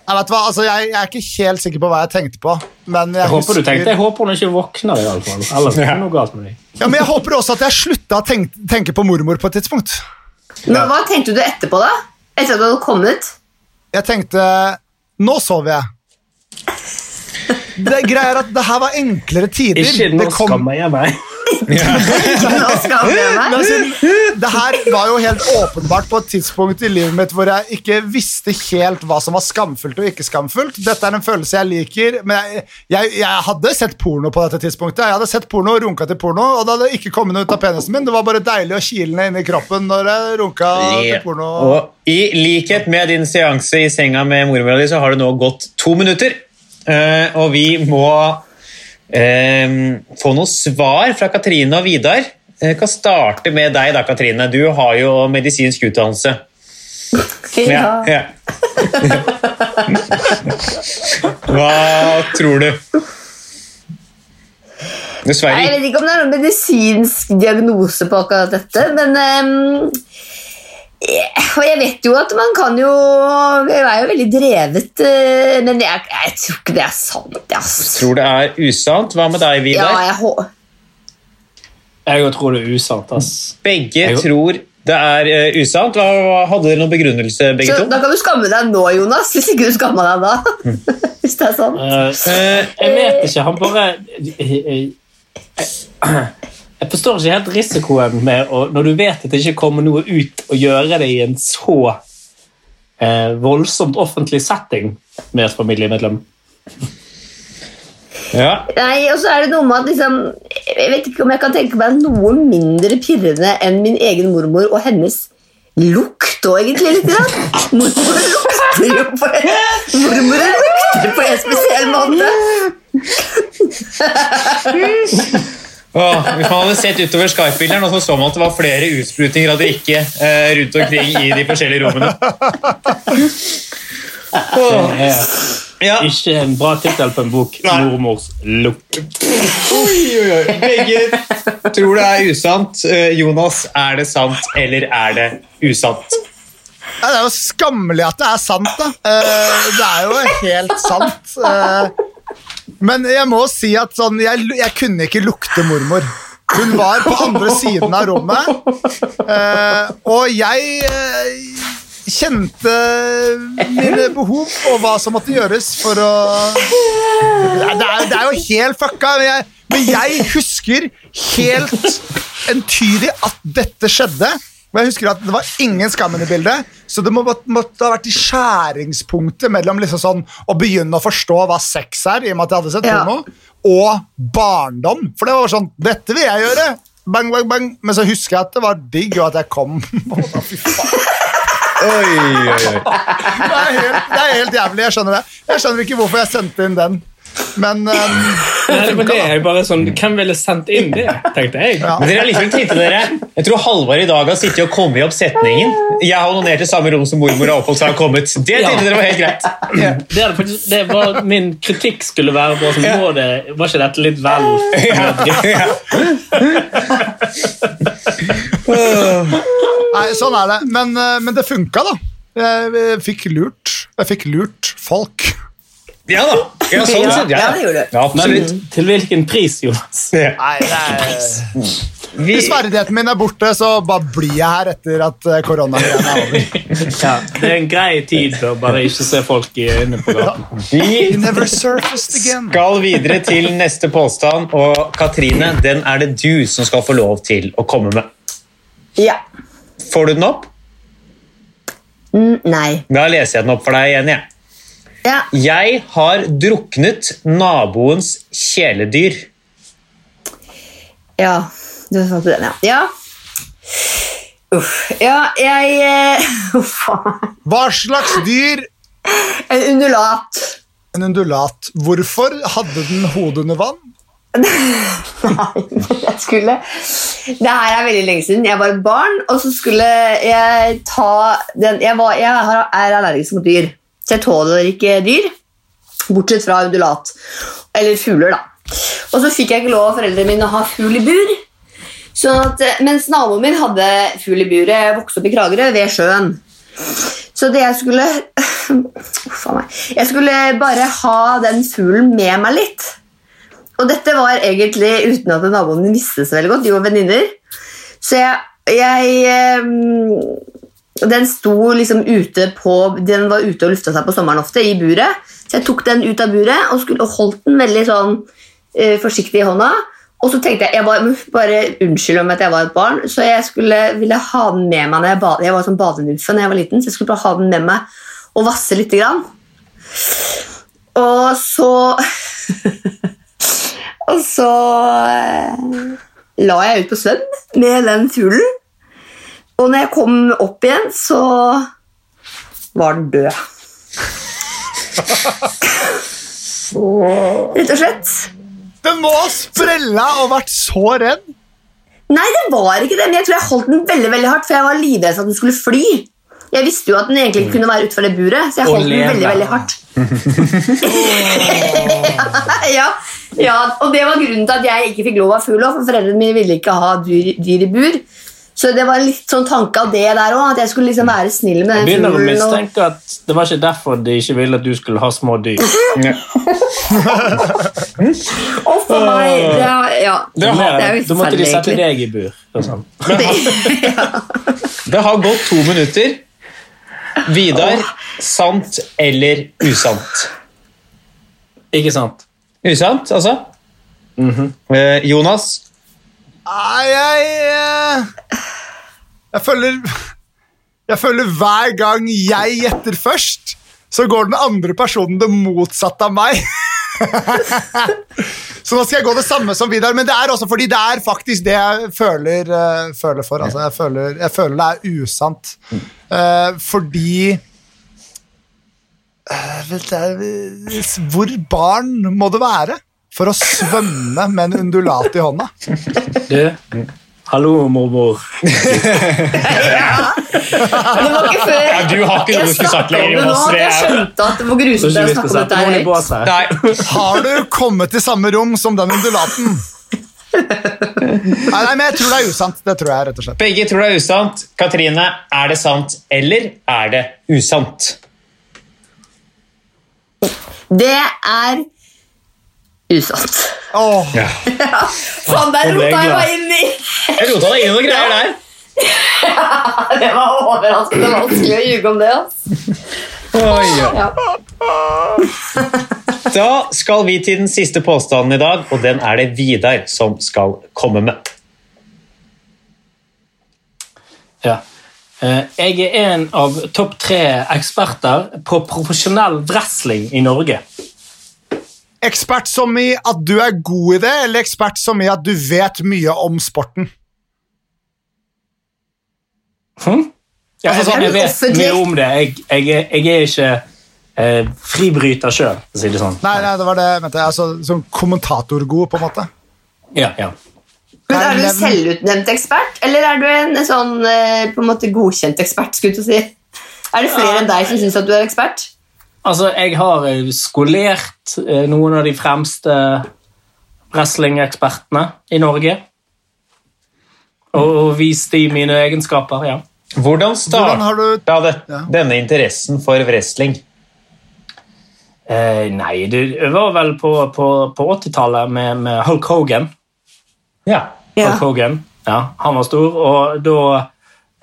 Jeg, vet hva, altså, jeg, jeg er ikke helt sikker på hva jeg tenkte på. Men jeg, Jeg håper du tenkte, jeg håper hun ikke våkner, i alle fall. Eller ja. noe galt med deg. Ja, men jeg håper også at jeg slutta å tenke, tenke på mormor på et tidspunkt. Men hva tenkte du etterpå, da? Etter at du hadde kommet? Jeg tenkte Nå sover jeg. Det er at det her var enklere tider. Ikke nå kom- skammer jeg meg. Altså, det her var jo helt åpenbart på et tidspunkt i livet mitt hvor jeg ikke visste helt hva som var skamfullt og ikke skamfullt. Dette er en følelse jeg liker, men jeg, jeg, jeg hadde sett porno på dette tidspunktet. Jeg hadde sett porno og runka til porno, og det hadde ikke kommet noe ut av penisen min. Det var bare deilig og kilende inni kroppen når jeg runka til porno. Og I likhet med din seanse i senga med mormora di, så har det nå gått to minutter. uh, og vi må få noen svar fra Katrine og Vidar. Jeg kan starte med deg, da, Katrine. Du har jo medisinsk utdannelse. Ja. ja. Hva tror du? Dessverre Jeg vet ikke om det er noen medisinsk diagnose på akkurat dette, men ehm, eh, Og jeg vet jo at man kan jo Jeg er jo veldig drevet, eh, men jeg, jeg tror ikke det er sant. Ass. Tror det er usant. Hva med deg, Ja, Vidar? jeg hå- Jeg tror det er usant. ass. Begge Jeg- tror det er eh, usant. Hva- hadde dere noen begrunnelse, begge Så to? da kan du skamme deg nå, Jonas, hvis ikke du skammer deg da. hvis det er sant. Uh, uh, jeg vet ikke. Han bare jeg, forstår ikke helt risikoen med å Når du vet at det ikke kommer noe ut, å gjøre det i en så eh, voldsomt offentlig setting med et familiemedlem. ja. Nei, og så er det noe med at liksom, Jeg vet ikke om jeg kan tenke meg noe mindre pirrende enn min egen mormor og hennes lukt òg, egentlig. litt grann. Mormor lukter jo på en, mormor lukter på en spesiell måte. Åh, hvis man hadde sett utover Skype-bilderen, så så man at det var flere utsprutninger av drikke eh, rundt omkring i de forskjellige rommene. Åh, Det er ja. ikke en bra tittel på en bok. Nei. 'Mormors lukt'. Oi, oi, oi. Begge tror det er usant. Eh, Jonas, er det sant, eller er det usant? Ja, det er jo skammelig at det er sant, da. Eh, det er jo helt sant. Eh, men jeg må si at sånn, jeg, jeg kunne ikke lukte mormor. Hun var på andre siden av rommet, eh, og jeg eh, kjente mine behov og hva som måtte gjøres for å Det er, det er, jo helt fucka, men jeg, men jeg husker helt entydig at dette skjedde. Og jeg husker at Det var ingen skammen i bildet, så det må, måtte ha vært i skjæringspunktet mellom liksom sånn, å begynne å forstå hva sex er, i og med at jeg hadde sett Ja. porno, og barndom. For det var sånn Dette vil jeg gjøre! Bang, bang, bang. Men så husker jeg at det var digg, og at jeg kom. Fy faen. Oi, oi, oi. Det er, helt, det er helt jævlig. Jeg skjønner det. Jeg skjønner ikke hvorfor jeg sendte inn den. Men um, Nei, men det er jo bare sånn, Hvem ville sendt inn det, tenkte jeg. Ja. Men dere har liksom tenkte dere Jeg tror Halvard i dag har sittet og kommet i oppsetningen. Jeg har onanert i samme rom som mormor har oppholdt seg og kommet. Det Ja. dere var helt greit. Det, faktisk, det var Min kritikk skulle være på sånn, ja. det, Var ikke dette litt vel Ja. Nei, sånn er det. Men, uh, men det funka, da. Jeg, jeg fikk lurt Jeg fikk lurt folk. Ja da. Ja, sånn sett, ja, det gjorde du. Ja, Men til hvilken pris, Jonas? Ja. Nei, det er, Hvis verdigheten min er borte, så bare blir jeg her etter at eh, koronagreiene er over. Ja, det er en grei tid for å bare ikke se folk i øynene på gaten. vi Never surfaced again. skal videre til neste påstand, og Katrine, den er det du som skal få lov til å komme med. Ja. Får du den opp? Mm, nei. Da leser jeg den opp for deg igjen. jeg. Ja. Jeg har druknet naboens kjæledyr. ja. Du svarte den, ja. Ja. Uff. Ja, jeg eh, Uff. Hva slags dyr? En undulat. En undulat. Hvorfor hadde den hodet under vann? Nei, jeg skulle Det her er veldig lenge siden. Jeg var et barn, og så skulle jeg ta den Jeg, var, jeg er allergisk mot dyr, så jeg tåler ikke dyr. Bortsett fra undulat. Eller fugler, da. Og så fikk jeg ikke lov av foreldrene mine å ha fugl i bur. Sånn at, eh, mens naboen min hadde fugl i buret, vokste opp i Kragerø, ved sjøen. Så det jeg skulle Uff a meg. Jeg skulle bare ha den fuglen med meg litt. Og dette var egentlig uten at naboen min visste så veldig godt. De var venninner. Så jeg, jeg ehm, Den sto liksom ute på Den var ute og lufta seg på sommeren ofte, i buret. Så jeg tok den ut av buret og, skulle, holdt den veldig sånn uh, forsiktig i hånda. Og så tenkte jeg, jeg var, bare unnskyld om at jeg var et barn, så jeg skulle, ville ha den med meg når jeg badet. Jeg var sånn badenymfe da jeg var liten, så jeg skulle bare ha den med meg og vasse lite grann. Og så Og så eh, la jeg ut på svøm med den fuglen. Og når jeg kom opp igjen, så var den død. Rett og slett. Den må ha sprella og vært så redd! Nei, det var ikke det, men jeg tror jeg holdt den veldig veldig hardt, for jeg var livredd for at den skulle fly. Jeg visste jo at den egentlig ikke kunne være utenfor det buret, så jeg holdt den veldig veldig hardt. ja, ja, og det var grunnen til at jeg ikke fikk lov av fugl for foreldrene mine ville ikke ha dyr, dyr i bur. Så det var litt sånn tanke av det der òg, at jeg skulle liksom være snill med Jeg den begynner å fuglen. Og... mistenke at det var ikke derfor de ikke ville at du skulle ha små dyr. Å, for meg! Det, er- ja, det er jo Da måtte de sette deg i bur. sånn. Det har gått to minutter. Vidar, sant eller usant? Ikke sant? Usant, altså? Eh, Jonas? Nei, jeg eh, Jeg føler Jeg føler hver gang jeg gjetter først, så går den andre personen det motsatte av meg. så nå skal jeg gå det samme som Vidar, men det er også fordi det er faktisk det jeg føler, uh, føler for. Altså, jeg, føler, jeg føler det er usant. Uh, fordi uh, Hvor barn må det være for å svømme med en undulat i hånda? Du, hallo, mormor. Det var ikke før Ja, du har ikke noe jeg du skulle sagt snakket om lenger, det nå Jonas. jeg skjønte at det var Så grusomt å snakke om dette her. bås Har du kommet til samme rom som den undulaten? Nei, nei, men jeg tror det er usant. Det tror jeg, rett og slett. Begge tror det er usant. Katrine, er det sant eller er det usant? Det er usant. Ja. Faen, der er rota jeg meg inn i! Jeg rota deg inn i noen greier der. Det var overraskende vanskelig å ljuge om det. Altså. Oi, ja. Ja. Da skal vi til den siste påstanden i dag, og den er det Vidar som skal komme med. Ja. Eh, Jeg er en av topp tre eksperter på profesjonell wrestling i Norge. Ekspert som i at du er god i det, eller ekspert som i at du vet mye om sporten? Hm? Ja, jeg, Altså, jeg er vet mye om det. Jeg, jeg, er- jeg er ikke eh, fribryter sjøl, for å si det sånn. Nei, nei, det var det jeg mente. Altså, sånn kommentatorgod, på en måte. Ja, ja. Men er du en selvutnevnt ekspert, eller er du en sånn eh, på en måte godkjent ekspert? skulle du si? Er det flere enn deg som syns at du er ekspert? Altså, jeg har eh, skolert eh, noen av de fremste wrestlingekspertene i Norge. Og, og vist de mine egenskaper, ja. Hvordan starta du Ja. denne interessen for wrestling? Eh, nei, det var vel på, på, på 80-tallet med, med Hulk Hogan. Ja. Hulk Hogan. Ja, han var stor, og da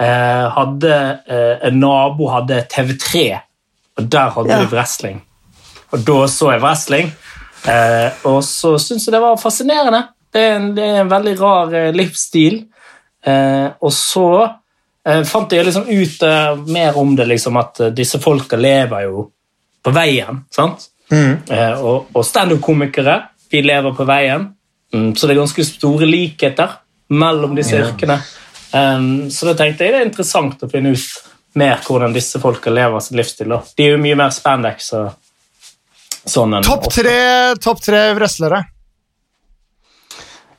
eh, hadde eh, en nabo hadde TV3, og der hadde Ja. de wrestling. Og da så jeg wrestling, eh, og så syntes jeg det var fascinerende. Det er en, det er en veldig rar eh, livsstil. Eh, og så eh, fant jeg liksom ut eh, mer om det, liksom, at eh, disse folka lever jo på veien. sant? Eh, og og standup-komikere de lever på veien, mm, så det er ganske store likheter mellom disse yrkene. Um, så da tenkte jeg det er interessant å finne ut mer hvordan disse folka lever sin livsstil. da. De er jo mye mer spandex og sånn. enn Topp tre, topp tre wrestlere.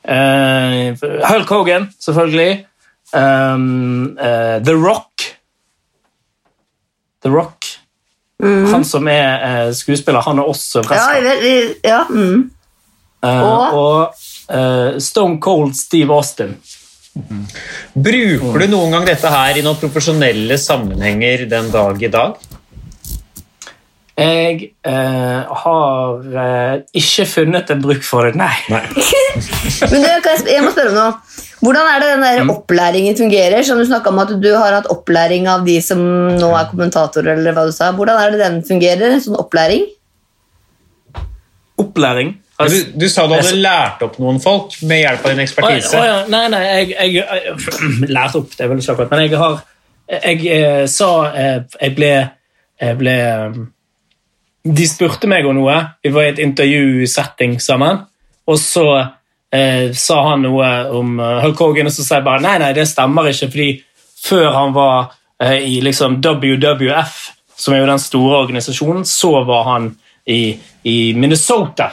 Uh, Hulk Hogan, selvfølgelig. Um, uh, The Rock. The Rock. Han som er uh, skuespiller, han er også Ja, wrestler. vel, ja, mm. Eh, og? og eh, Stone Cold Steve Austin. Bruker du noen gang dette her i noen profesjonelle sammenhenger den dag i dag? Jeg eh, har eh, ikke funnet en bruk for det, nei. Men du, jeg, må spørre om noe. Hvordan er det den der opplæringen fungerer? Som du snakket om at du har hatt opplæring av de som nå er kommentatorer, eller hva du sa. Hvordan er det den fungerer? Sånn opplæring? Opplæring. Du, Altså, du sa du hadde lært opp noen folk med hjelp av din ekspertise. å, ja. Nei, nei, jeg, jeg, jeg Lært opp, det er vel ikke akkurat, men jeg har Jeg eh, sa eh, Jeg ble, jeg ble eh, De spurte meg om noe. Vi var i et intervjusetting sammen. Og så eh, sa han noe om Hulk Hogan, og så sa jeg bare nei, nei, det stemmer ikke. fordi før han var eh, i liksom WWF, som er jo den store organisasjonen, så var han i, i Minnesota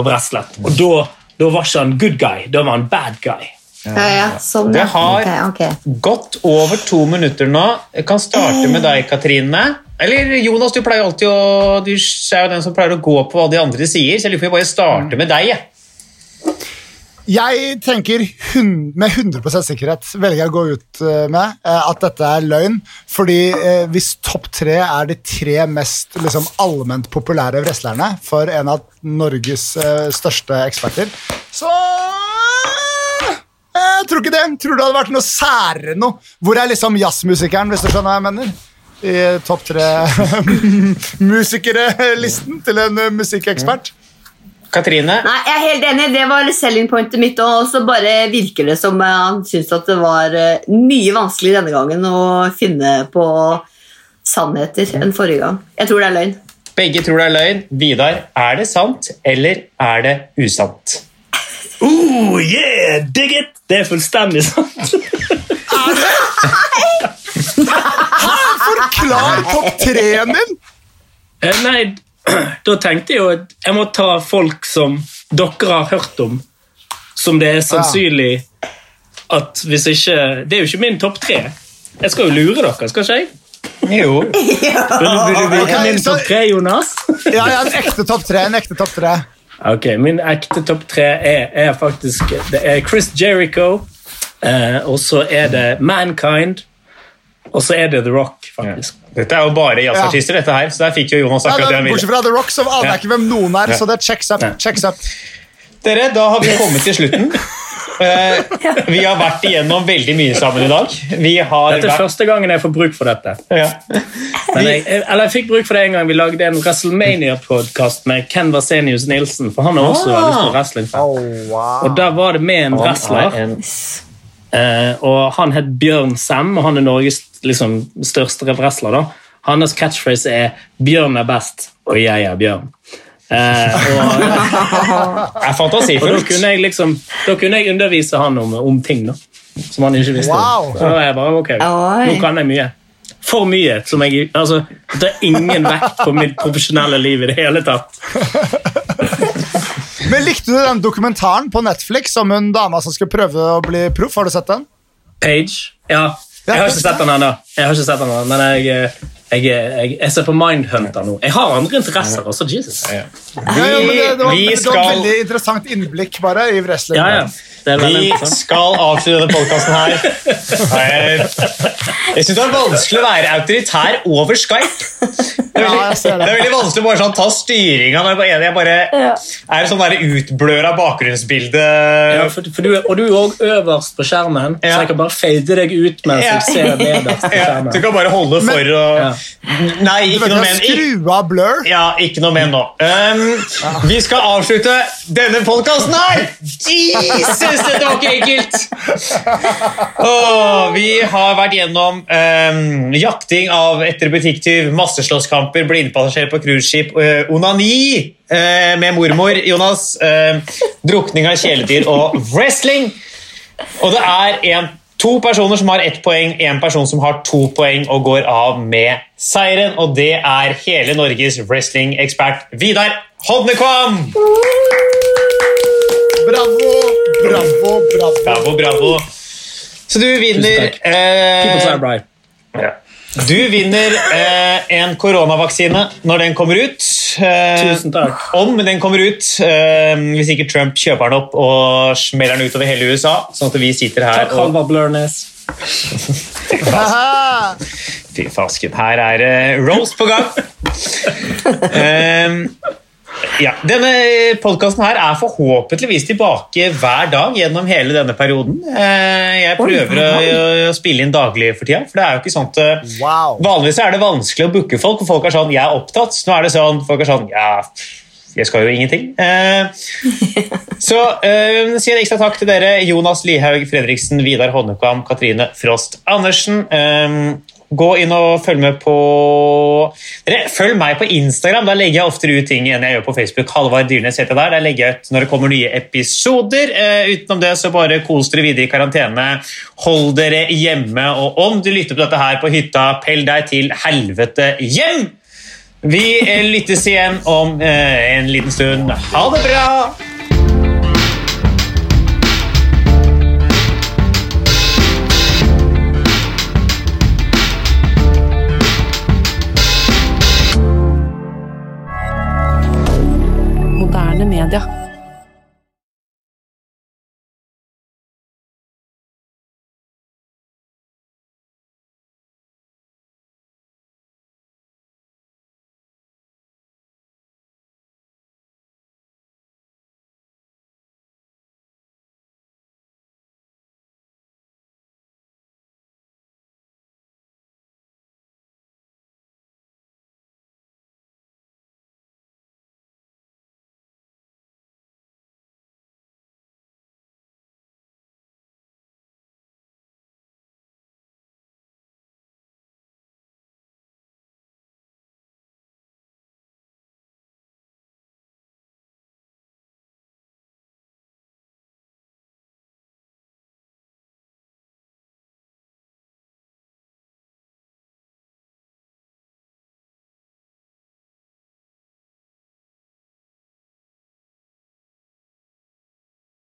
og wrestlet. Og da, da var ikke han good guy, da var han bad guy. Ja, ja, sånn, Det har- okay, okay. Gått over to minutter nå. Jeg kan starte med deg, Katrine. Eller Jonas, du pleier alltid å Du er jo den som pleier å gå på hva de andre sier, så jeg lurer på om jeg bare starte med deg. Jeg. Jeg tenker med 100 sikkerhet velger jeg å gå ut eh, med eh, at dette er løgn. Fordi eh, hvis topp tre er de tre mest liksom, allment populære wrestlerne for en av Norges største eksperter, så Jeg tror ikke det. Tror det hadde vært noe særere noe. Hvor er liksom jazzmusikeren, hvis du skjønner hva jeg mener? I topp tre musikere-listen til en musikkekspert. Katrine, Nei, jeg er helt enig. Det var selling pointet mitt. Og så bare virker det som eh, han syns at det var eh, mye vanskelig denne gangen å finne på sannheter enn forrige gang. Jeg tror det er løgn. begge tror det er løgn. Vidar, er det sant, eller er det usant? Oh, yeah, dig it! Det er fullstendig sant. Forklar topp treen din! Eh, Nei, da tenkte jeg jo at jeg må ta folk som dere har hørt om, som det er sannsynlig at hvis ikke Det er jo ikke min topp tre. Jeg skal jo lure dere, skal ikke jeg? Jo. Du, vil du vite min topp tre, Jonas? Ja, ja, en ekte topp tre. En ekte topp tre. Ok, Min ekte topp tre er, er faktisk Det er Chris Jericho, eh, og så er det Mankind, og så er det The Rock, faktisk. Dette er jo bare jazzartister, dette her, så der fikk jo Jonas Ja, akkurat det han ville. bortsett fra The Rocks, så aner jeg ikke hvem noen er, så det checks up. Ja. checks up. Dere, da har vi kommet til slutten. Eh, vi har vært igjennom veldig mye sammen i dag. Vi har Dette er vært første gangen jeg får bruk for dette. ja. Men jeg, eller jeg fikk bruk for det en gang vi lagde en WrestleMania-podkast med Ken Vasenius Nilsen. For han er også Ah. veldig stor wrestling-fan. Og der var det med en wrestler, og han het Bjørn Sem, og han er Norges liksom, største wrestler. da. Hans catchphrase er 'Bjørn er best, og jeg er Bjørn'. Eh, og, er da kunne jeg liksom Da kunne jeg undervise han om, om ting da som han ikke visste. Wow. Så da jeg bare, ok, Nå kan jeg mye. For mye. som jeg, altså, Det er ingen vekt på mitt profesjonelle liv i det hele tatt. Men Likte du den dokumentaren på Netflix om hun dama som skulle prøve å bli proff? Har du sett den? Page? Ja. Jeg har ikke sett den ennå, Jeg har ikke sett den ennå, men jeg, eh, jeg, jeg, jeg ser på Mindhunter nå. Jeg har andre interesser også. Jesus. Ja, ja, men det, det, var, vi det var et veldig interessant innblikk bare i wrestling. Ja, ja. Vi skal avslutte denne podkasten her. Jeg, syns det er vanskelig å være autoritær over Skype. Det er veldig, ja, det. det er veldig vanskelig å bare sånn, ta styringa når jeg bare, er sånn der utbløra bakgrunnsbilde. Ja, for, for du, og du er òg øverst på skjermen, så jeg kan bare fade deg ut mens Ja. jeg ser nederst på Ja, skjermen. du kan bare holde for og Ja. Nei, ikke noe mer. skru av blur. Ja, ikke noe mer nå. Um, vi skal avslutte denne podkasten her! Jesus, dette var ikke enkelt! Åh, vi har vært gjennom um, jakting av etter butikktyv, masseslåsskamper, blindpassasjer på cruiseskip, uh, onani uh, med mormor, Jonas, uh, drukning av kjæledyr og wrestling. Og det er en, to personer som har ett poeng, en person som har to poeng og går av med seieren. Og det er hele Norges wrestlingekspert Vidar Hodnekvam! Bravo, bravo, bravo. Bravo, bravo. Så du vinner eh, Du vinner eh, en koronavaksine når den kommer ut. Eh, Tusen takk. Om den kommer ut, eh, hvis ikke Trump kjøper den opp og smeller den utover hele USA. Sånn at vi sitter her Takk, og. Fy fasken, her er det roast på gang. Ja, denne podkasten her er forhåpentligvis tilbake hver dag gjennom hele denne perioden. Eh, jeg prøver å, å spille inn daglig for tida, for det er jo ikke at eh, Wow. Vanligvis er det vanskelig å booke folk, for folk er sånn 'jeg er opptatt'. Nå er det sånn, folk er sånn 'ja, jeg skal jo ingenting'. Eh, så eh, sier jeg ekstra takk til dere, Jonas Lihaug Fredriksen, Vidar Honnekvam, Katrine Frost Andersen. Gå inn og følg med på Følg meg på Instagram. Da legger jeg oftere ut ting enn jeg gjør på Facebook. Halvard Dyrnes heter der. Der legger jeg ut når det kommer nye episoder. Eh, utenom det, så bare kos dere videre i karantene. Hold dere hjemme. Og om du lytter på dette her på hytta, pell deg til helvete hjem! Vi eh, lyttes igjen om eh, en liten stund. Ha det bra! Moderne media.